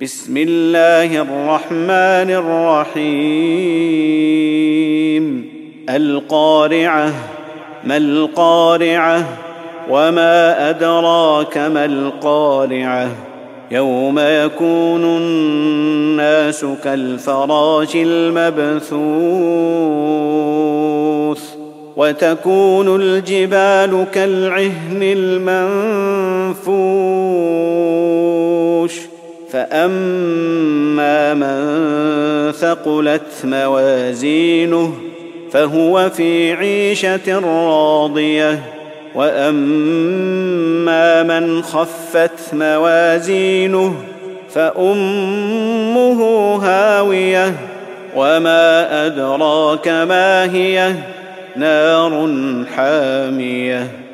بسم الله الرحمن الرحيم. القارعة ما القارعة؟ وما أدراك ما القارعة؟ يوم يكون الناس كالفراش المبثوث وتكون الجبال كالعهن المنفوش فاما من ثقلت موازينه فهو في عيشه راضيه واما من خفت موازينه فامه هاويه وما ادراك ما هي نار حاميه